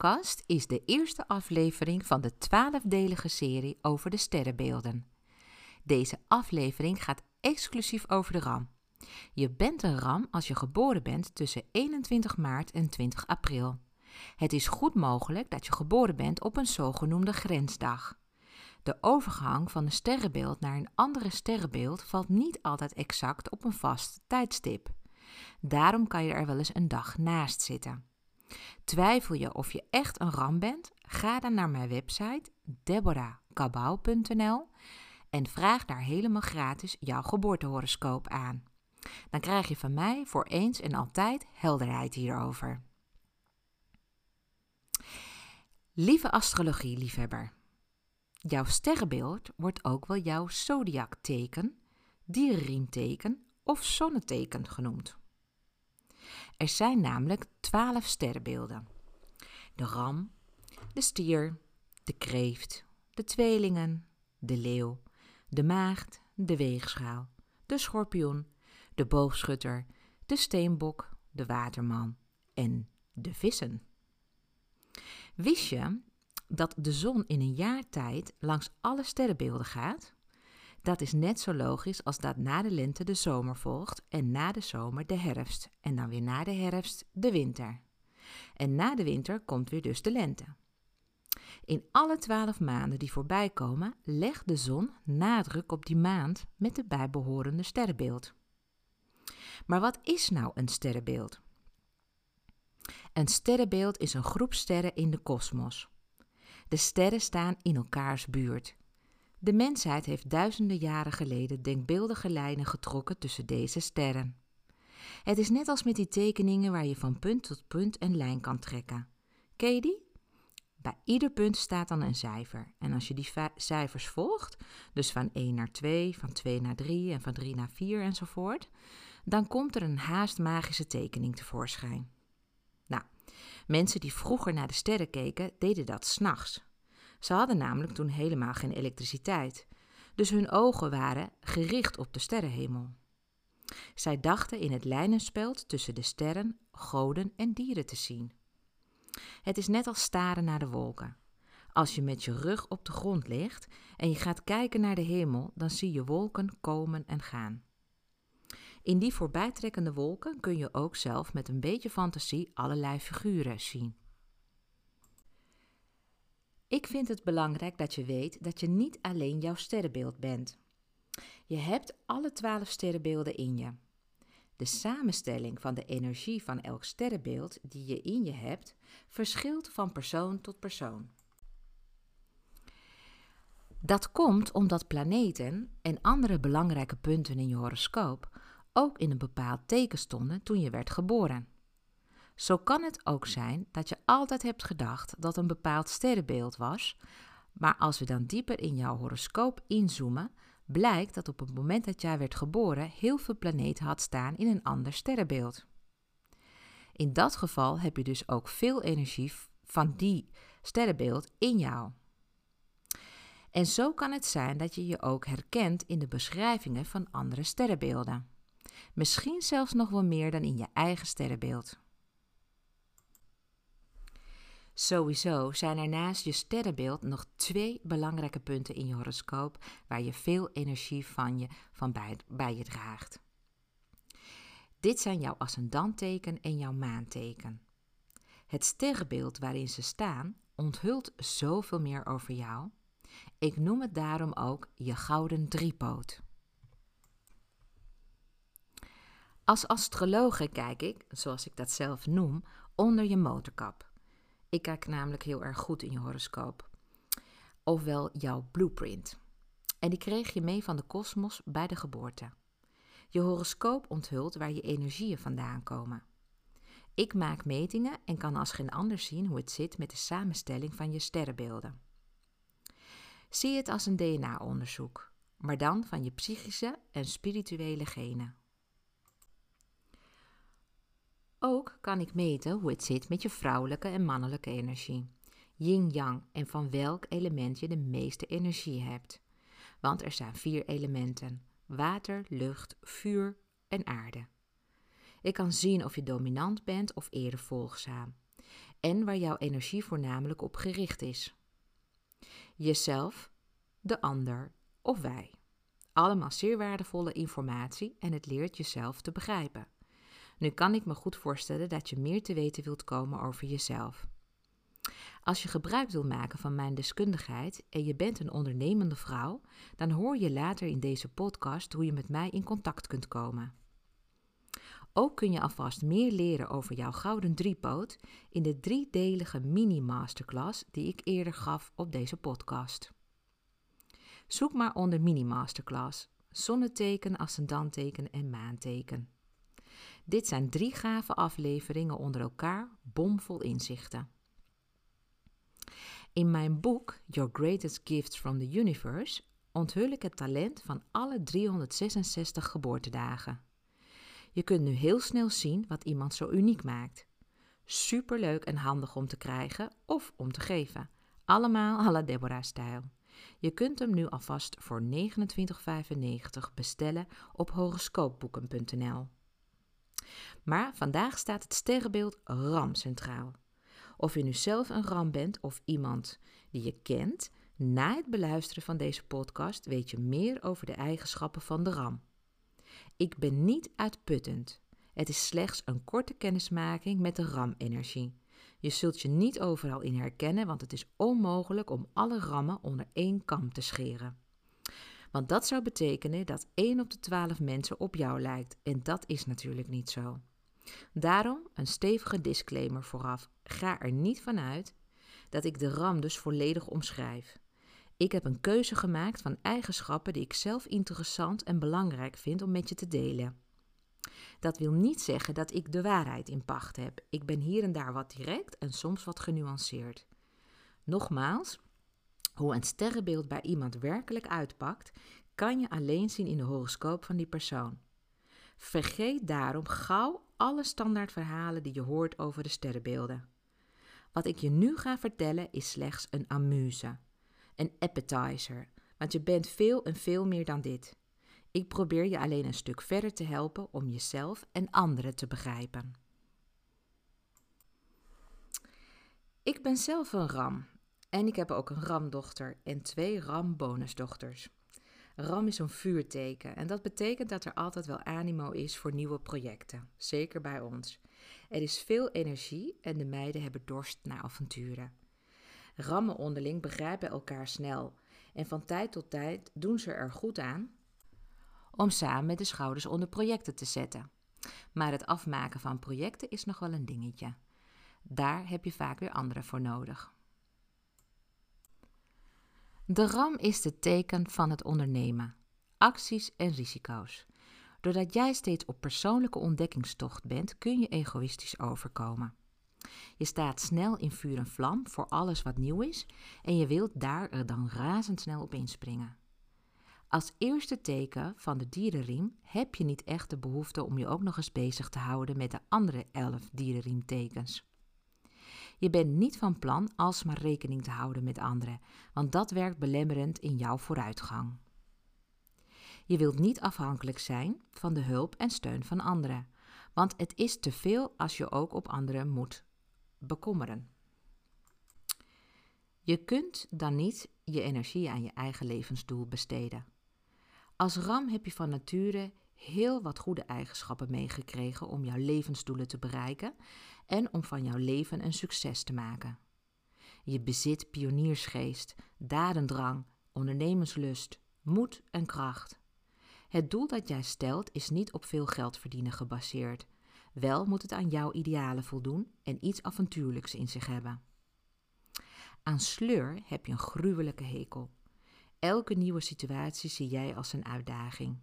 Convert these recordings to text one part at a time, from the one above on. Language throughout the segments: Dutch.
Podcast is de eerste aflevering van de twaalfdelige serie over de sterrenbeelden. Deze aflevering gaat exclusief over de ram. Je bent een ram als je geboren bent tussen 21 maart en 20 april. Het is goed mogelijk dat je geboren bent op een zogenoemde grensdag. De overgang van een sterrenbeeld naar een andere sterrenbeeld valt niet altijd exact op een vast tijdstip. Daarom kan je er wel eens een dag naast zitten. Twijfel je of je echt een ram bent? Ga dan naar mijn website deborahkabau.nl en vraag daar helemaal gratis jouw geboortehoroscoop aan. Dan krijg je van mij voor eens en altijd helderheid hierover. Lieve astrologie-liefhebber, jouw sterrenbeeld wordt ook wel jouw zodiakteken, dierenriemteken of zonneteken genoemd. Er zijn namelijk twaalf sterrenbeelden. De ram, de stier, de kreeft, de tweelingen, de leeuw, de maagd, de weegschaal, de schorpioen, de boogschutter, de steenbok, de waterman en de vissen. Wist je dat de zon in een jaar tijd langs alle sterrenbeelden gaat? Dat is net zo logisch als dat na de lente de zomer volgt en na de zomer de herfst en dan weer na de herfst de winter. En na de winter komt weer dus de lente. In alle twaalf maanden die voorbij komen, legt de zon nadruk op die maand met de bijbehorende sterrenbeeld. Maar wat is nou een sterrenbeeld? Een sterrenbeeld is een groep sterren in de kosmos. De sterren staan in elkaars buurt. De mensheid heeft duizenden jaren geleden denkbeeldige lijnen getrokken tussen deze sterren. Het is net als met die tekeningen waar je van punt tot punt een lijn kan trekken. Ken je die? Bij ieder punt staat dan een cijfer. En als je die cijfers volgt, dus van 1 naar 2, van 2 naar 3 en van 3 naar 4 enzovoort, dan komt er een haast magische tekening tevoorschijn. Nou, mensen die vroeger naar de sterren keken, deden dat s'nachts. Ze hadden namelijk toen helemaal geen elektriciteit, dus hun ogen waren gericht op de sterrenhemel. Zij dachten in het lijnenspeld tussen de sterren, goden en dieren te zien. Het is net als staren naar de wolken. Als je met je rug op de grond ligt en je gaat kijken naar de hemel, dan zie je wolken komen en gaan. In die voorbijtrekkende wolken kun je ook zelf met een beetje fantasie allerlei figuren zien. Ik vind het belangrijk dat je weet dat je niet alleen jouw sterrenbeeld bent. Je hebt alle twaalf sterrenbeelden in je. De samenstelling van de energie van elk sterrenbeeld die je in je hebt, verschilt van persoon tot persoon. Dat komt omdat planeten en andere belangrijke punten in je horoscoop ook in een bepaald teken stonden toen je werd geboren. Zo kan het ook zijn dat je altijd hebt gedacht dat een bepaald sterrenbeeld was, maar als we dan dieper in jouw horoscoop inzoomen, blijkt dat op het moment dat jij werd geboren heel veel planeten had staan in een ander sterrenbeeld. In dat geval heb je dus ook veel energie van die sterrenbeeld in jou. En zo kan het zijn dat je je ook herkent in de beschrijvingen van andere sterrenbeelden. Misschien zelfs nog wel meer dan in je eigen sterrenbeeld. Sowieso zijn er naast je sterrenbeeld nog twee belangrijke punten in je horoscoop waar je veel energie van je van bij, bij je draagt. Dit zijn jouw ascendantteken en jouw maanteken. Het sterrenbeeld waarin ze staan onthult zoveel meer over jou. Ik noem het daarom ook je gouden driepoot. Als astrologe kijk ik, zoals ik dat zelf noem, onder je motorkap. Ik kijk namelijk heel erg goed in je horoscoop. Ofwel jouw blueprint. En die kreeg je mee van de kosmos bij de geboorte. Je horoscoop onthult waar je energieën vandaan komen. Ik maak metingen en kan als geen ander zien hoe het zit met de samenstelling van je sterrenbeelden. Zie het als een DNA-onderzoek, maar dan van je psychische en spirituele genen. Ook kan ik meten hoe het zit met je vrouwelijke en mannelijke energie. Yin-yang en van welk element je de meeste energie hebt. Want er zijn vier elementen: water, lucht, vuur en aarde. Ik kan zien of je dominant bent of eerder volgzaam. en waar jouw energie voornamelijk op gericht is. Jezelf, de ander of wij. Allemaal zeer waardevolle informatie en het leert jezelf te begrijpen. Nu kan ik me goed voorstellen dat je meer te weten wilt komen over jezelf. Als je gebruik wilt maken van mijn deskundigheid en je bent een ondernemende vrouw, dan hoor je later in deze podcast hoe je met mij in contact kunt komen. Ook kun je alvast meer leren over jouw gouden driepoot in de driedelige mini-masterclass die ik eerder gaf op deze podcast. Zoek maar onder mini-masterclass, zonneteken, ascendanteken en maanteken. Dit zijn drie gave afleveringen onder elkaar, bomvol inzichten. In mijn boek Your Greatest Gifts from the Universe onthul ik het talent van alle 366 geboortedagen. Je kunt nu heel snel zien wat iemand zo uniek maakt. Superleuk en handig om te krijgen of om te geven. Allemaal à la Deborah-stijl. Je kunt hem nu alvast voor 29,95 bestellen op horoscoopboeken.nl. Maar vandaag staat het sterrenbeeld Ram centraal. Of je nu zelf een ram bent of iemand die je kent, na het beluisteren van deze podcast weet je meer over de eigenschappen van de ram. Ik ben niet uitputtend. Het is slechts een korte kennismaking met de RAM-energie. Je zult je niet overal in herkennen, want het is onmogelijk om alle rammen onder één kam te scheren. Want dat zou betekenen dat 1 op de 12 mensen op jou lijkt, en dat is natuurlijk niet zo. Daarom een stevige disclaimer vooraf. Ga er niet vanuit dat ik de RAM dus volledig omschrijf. Ik heb een keuze gemaakt van eigenschappen die ik zelf interessant en belangrijk vind om met je te delen. Dat wil niet zeggen dat ik de waarheid in pacht heb. Ik ben hier en daar wat direct en soms wat genuanceerd. Nogmaals, hoe een sterrenbeeld bij iemand werkelijk uitpakt, kan je alleen zien in de horoscoop van die persoon. Vergeet daarom gauw alle standaardverhalen die je hoort over de sterrenbeelden. Wat ik je nu ga vertellen is slechts een amuse een appetizer, want je bent veel en veel meer dan dit. Ik probeer je alleen een stuk verder te helpen om jezelf en anderen te begrijpen. Ik ben zelf een ram en ik heb ook een ramdochter en twee rambonusdochters. Ram is een vuurteken en dat betekent dat er altijd wel animo is voor nieuwe projecten, zeker bij ons. Er is veel energie en de meiden hebben dorst naar avonturen. Rammen onderling begrijpen elkaar snel en van tijd tot tijd doen ze er goed aan om samen met de schouders onder projecten te zetten. Maar het afmaken van projecten is nog wel een dingetje. Daar heb je vaak weer anderen voor nodig. De RAM is het teken van het ondernemen, acties en risico's. Doordat jij steeds op persoonlijke ontdekkingstocht bent, kun je egoïstisch overkomen. Je staat snel in vuur en vlam voor alles wat nieuw is en je wilt daar dan razendsnel op inspringen. Als eerste teken van de dierenriem heb je niet echt de behoefte om je ook nog eens bezig te houden met de andere elf dierenriemtekens. Je bent niet van plan alsmaar rekening te houden met anderen, want dat werkt belemmerend in jouw vooruitgang. Je wilt niet afhankelijk zijn van de hulp en steun van anderen, want het is te veel als je ook op anderen moet bekommeren. Je kunt dan niet je energie aan je eigen levensdoel besteden. Als ram heb je van nature heel wat goede eigenschappen meegekregen om jouw levensdoelen te bereiken en om van jouw leven een succes te maken. Je bezit pioniersgeest, dadendrang, ondernemerslust, moed en kracht. Het doel dat jij stelt is niet op veel geld verdienen gebaseerd, wel moet het aan jouw idealen voldoen en iets avontuurlijks in zich hebben. Aan sleur heb je een gruwelijke hekel. Elke nieuwe situatie zie jij als een uitdaging.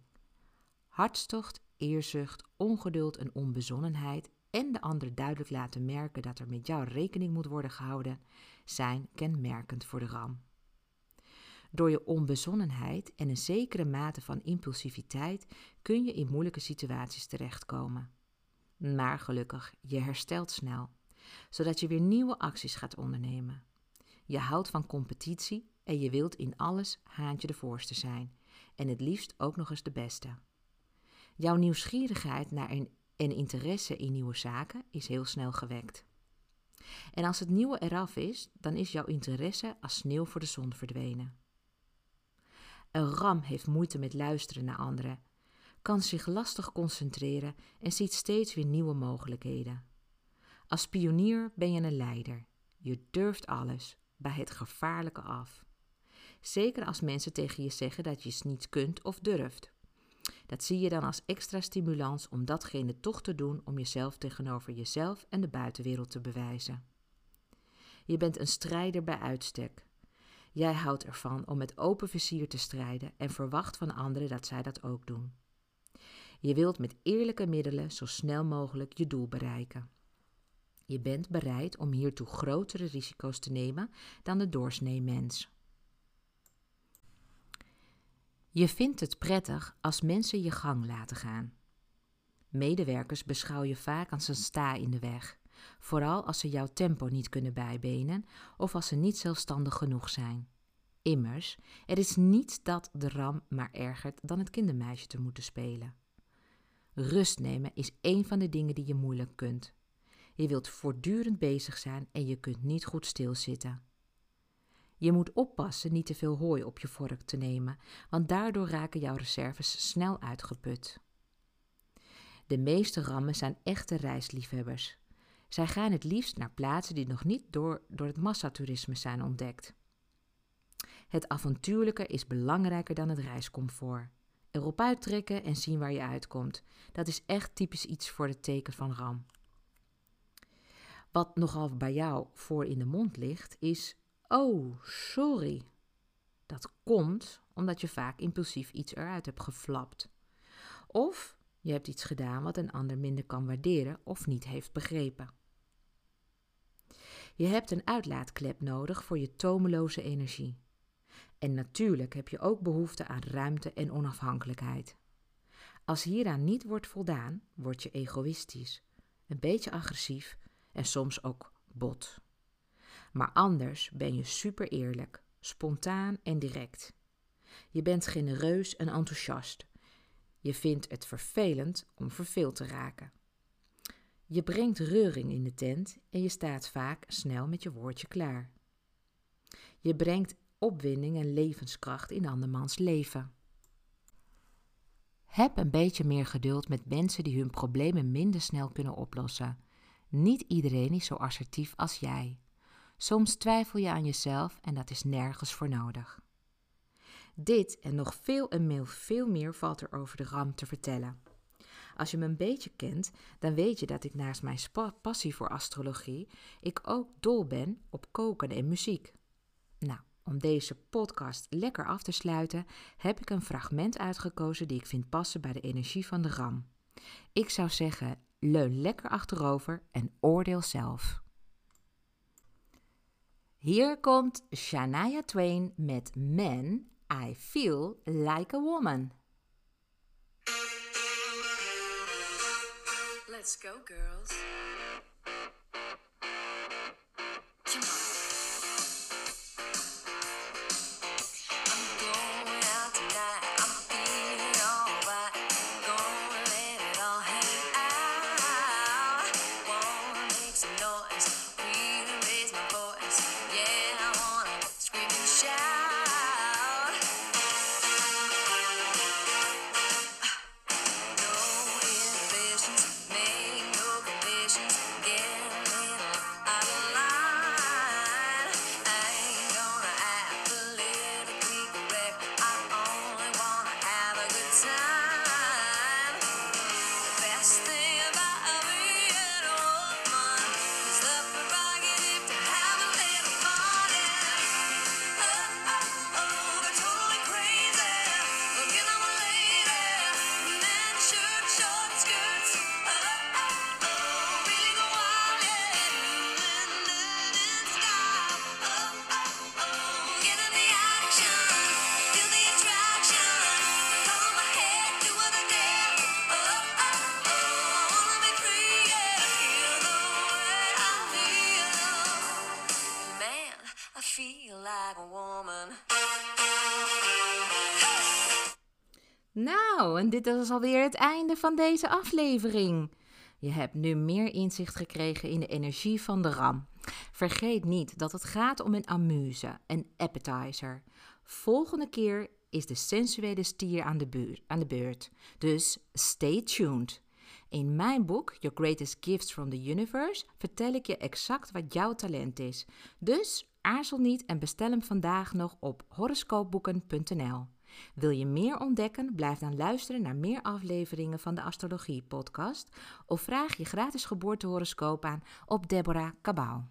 Hartstocht, eerzucht, ongeduld en onbezonnenheid en de ander duidelijk laten merken dat er met jou rekening moet worden gehouden, zijn kenmerkend voor de ram. Door je onbezonnenheid en een zekere mate van impulsiviteit kun je in moeilijke situaties terechtkomen. Maar gelukkig, je herstelt snel, zodat je weer nieuwe acties gaat ondernemen. Je houdt van competitie en je wilt in alles haantje de voorste zijn. En het liefst ook nog eens de beste. Jouw nieuwsgierigheid naar een, en interesse in nieuwe zaken is heel snel gewekt. En als het nieuwe eraf is, dan is jouw interesse als sneeuw voor de zon verdwenen. Een ram heeft moeite met luisteren naar anderen, kan zich lastig concentreren en ziet steeds weer nieuwe mogelijkheden. Als pionier ben je een leider. Je durft alles, bij het gevaarlijke af. Zeker als mensen tegen je zeggen dat je het niet kunt of durft. Dat zie je dan als extra stimulans om datgene toch te doen om jezelf tegenover jezelf en de buitenwereld te bewijzen. Je bent een strijder bij uitstek. Jij houdt ervan om met open vizier te strijden en verwacht van anderen dat zij dat ook doen. Je wilt met eerlijke middelen zo snel mogelijk je doel bereiken. Je bent bereid om hiertoe grotere risico's te nemen dan de doorsnee mens. Je vindt het prettig als mensen je gang laten gaan. Medewerkers beschouw je vaak als een sta in de weg, vooral als ze jouw tempo niet kunnen bijbenen of als ze niet zelfstandig genoeg zijn. Immers, er is niets dat de ram maar ergert dan het kindermeisje te moeten spelen. Rust nemen is een van de dingen die je moeilijk kunt. Je wilt voortdurend bezig zijn en je kunt niet goed stilzitten. Je moet oppassen niet te veel hooi op je vork te nemen, want daardoor raken jouw reserves snel uitgeput. De meeste rammen zijn echte reisliefhebbers. Zij gaan het liefst naar plaatsen die nog niet door, door het massatoerisme zijn ontdekt. Het avontuurlijke is belangrijker dan het reiscomfort. Erop uittrekken en zien waar je uitkomt. Dat is echt typisch iets voor het teken van ram. Wat nogal bij jou voor in de mond ligt, is: Oh, sorry. Dat komt omdat je vaak impulsief iets eruit hebt geflapt. Of je hebt iets gedaan wat een ander minder kan waarderen of niet heeft begrepen. Je hebt een uitlaatklep nodig voor je tomeloze energie. En natuurlijk heb je ook behoefte aan ruimte en onafhankelijkheid. Als hieraan niet wordt voldaan, word je egoïstisch, een beetje agressief en soms ook bot. Maar anders ben je super eerlijk, spontaan en direct. Je bent genereus en enthousiast. Je vindt het vervelend om verveeld te raken. Je brengt reuring in de tent en je staat vaak snel met je woordje klaar. Je brengt opwinding en levenskracht in andermans leven. Heb een beetje meer geduld met mensen die hun problemen minder snel kunnen oplossen. Niet iedereen is zo assertief als jij. Soms twijfel je aan jezelf en dat is nergens voor nodig. Dit en nog veel en veel meer valt er over de ram te vertellen. Als je me een beetje kent, dan weet je dat ik naast mijn passie voor astrologie, ik ook dol ben op koken en muziek. Nou, om deze podcast lekker af te sluiten, heb ik een fragment uitgekozen die ik vind passen bij de energie van de ram. Ik zou zeggen, leun lekker achterover en oordeel zelf. Hier komt Shania Twain met Men, I Feel Like a Woman. Let's go, girls. Nou, en dit is alweer het einde van deze aflevering. Je hebt nu meer inzicht gekregen in de energie van de ram. Vergeet niet dat het gaat om een amuse, een appetizer. Volgende keer is de sensuele stier aan de beurt. Dus stay tuned. In mijn boek Your Greatest Gifts from the Universe vertel ik je exact wat jouw talent is. Dus aarzel niet en bestel hem vandaag nog op horoscoopboeken.nl. Wil je meer ontdekken? Blijf dan luisteren naar meer afleveringen van de Astrologie Podcast of vraag je gratis geboortehoroscoop aan op Deborah Cabau.nl